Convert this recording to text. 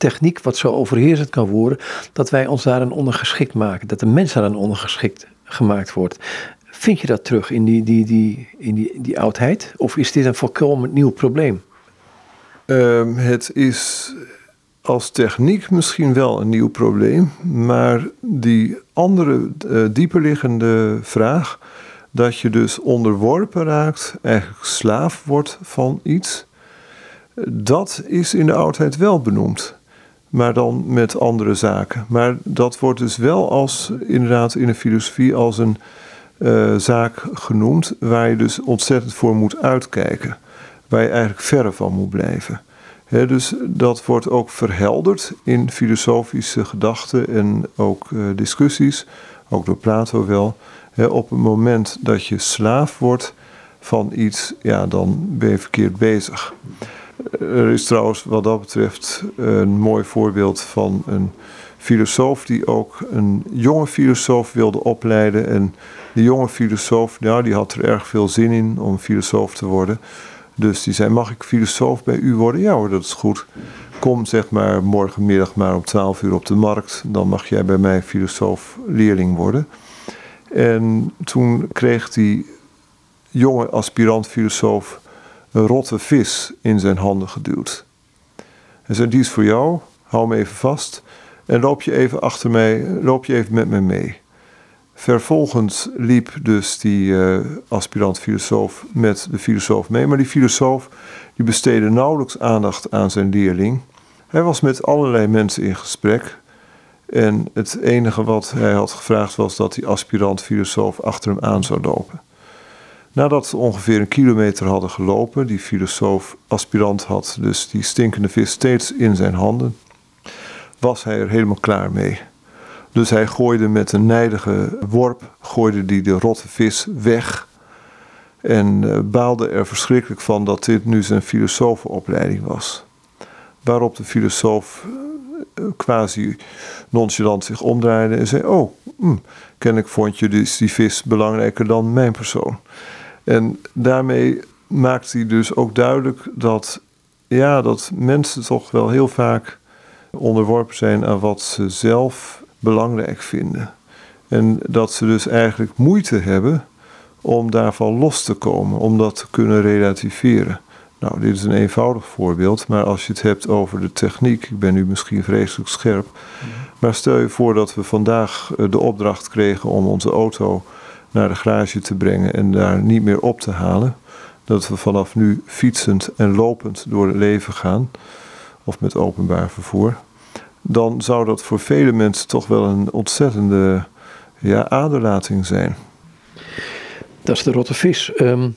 techniek wat zo overheersend kan worden, dat wij ons daaraan ondergeschikt maken. Dat de mens daaraan ondergeschikt gemaakt wordt. Vind je dat terug in die, die, die, in die, die oudheid? Of is dit een volkomen nieuw probleem? Ehm, het is als techniek misschien wel een nieuw probleem, maar die andere uh, dieperliggende vraag, dat je dus onderworpen raakt, eigenlijk slaaf wordt van iets, dat is in de oudheid wel benoemd. Maar dan met andere zaken. Maar dat wordt dus wel als, inderdaad in de filosofie, als een uh, zaak genoemd waar je dus ontzettend voor moet uitkijken. Waar je eigenlijk verre van moet blijven. dus dat wordt ook verhelderd in filosofische gedachten en ook uh, discussies, ook door Plato wel. op het moment dat je slaaf wordt van iets, ja, dan ben je verkeerd bezig. Er is trouwens wat dat betreft een mooi voorbeeld van een filosoof die ook een jonge filosoof wilde opleiden. En die jonge filosoof, nou, die had er erg veel zin in om filosoof te worden. Dus die zei: Mag ik filosoof bij u worden? Ja hoor, dat is goed. Kom zeg maar morgenmiddag maar om 12 uur op de markt. Dan mag jij bij mij filosoof-leerling worden. En toen kreeg die jonge aspirant-filosoof een rotte vis in zijn handen geduwd. Hij zei: Die is voor jou, hou me even vast. En loop je even achter mij, loop je even met me mee. Vervolgens liep dus die uh, aspirant-filosoof met de filosoof mee. Maar die filosoof die besteedde nauwelijks aandacht aan zijn leerling. Hij was met allerlei mensen in gesprek. En het enige wat hij had gevraagd was dat die aspirant-filosoof achter hem aan zou lopen. Nadat ze ongeveer een kilometer hadden gelopen, die filosoof-aspirant had dus die stinkende vis steeds in zijn handen, was hij er helemaal klaar mee. Dus hij gooide met een nijdige worp, gooide die de rotte vis weg. En uh, baalde er verschrikkelijk van dat dit nu zijn filosofenopleiding was. Waarop de filosoof uh, quasi nonchalant zich omdraaide en zei: Oh, mm, kennelijk vond je dus die vis belangrijker dan mijn persoon. En daarmee maakt hij dus ook duidelijk dat, ja, dat mensen toch wel heel vaak onderworpen zijn aan wat ze zelf belangrijk vinden. En dat ze dus eigenlijk moeite hebben om daarvan los te komen, om dat te kunnen relativeren. Nou, dit is een eenvoudig voorbeeld, maar als je het hebt over de techniek, ik ben nu misschien vreselijk scherp, maar stel je voor dat we vandaag eh, de opdracht kregen om onze auto naar de garage te brengen en daar niet meer op te halen. Dat we vanaf nu fietsend en lopend door het leven gaan, of met openbaar vervoer. Dan zou dat voor vele mensen toch wel een ontzettende ja, aderlating zijn. Dat is de rotte vis. Ehm,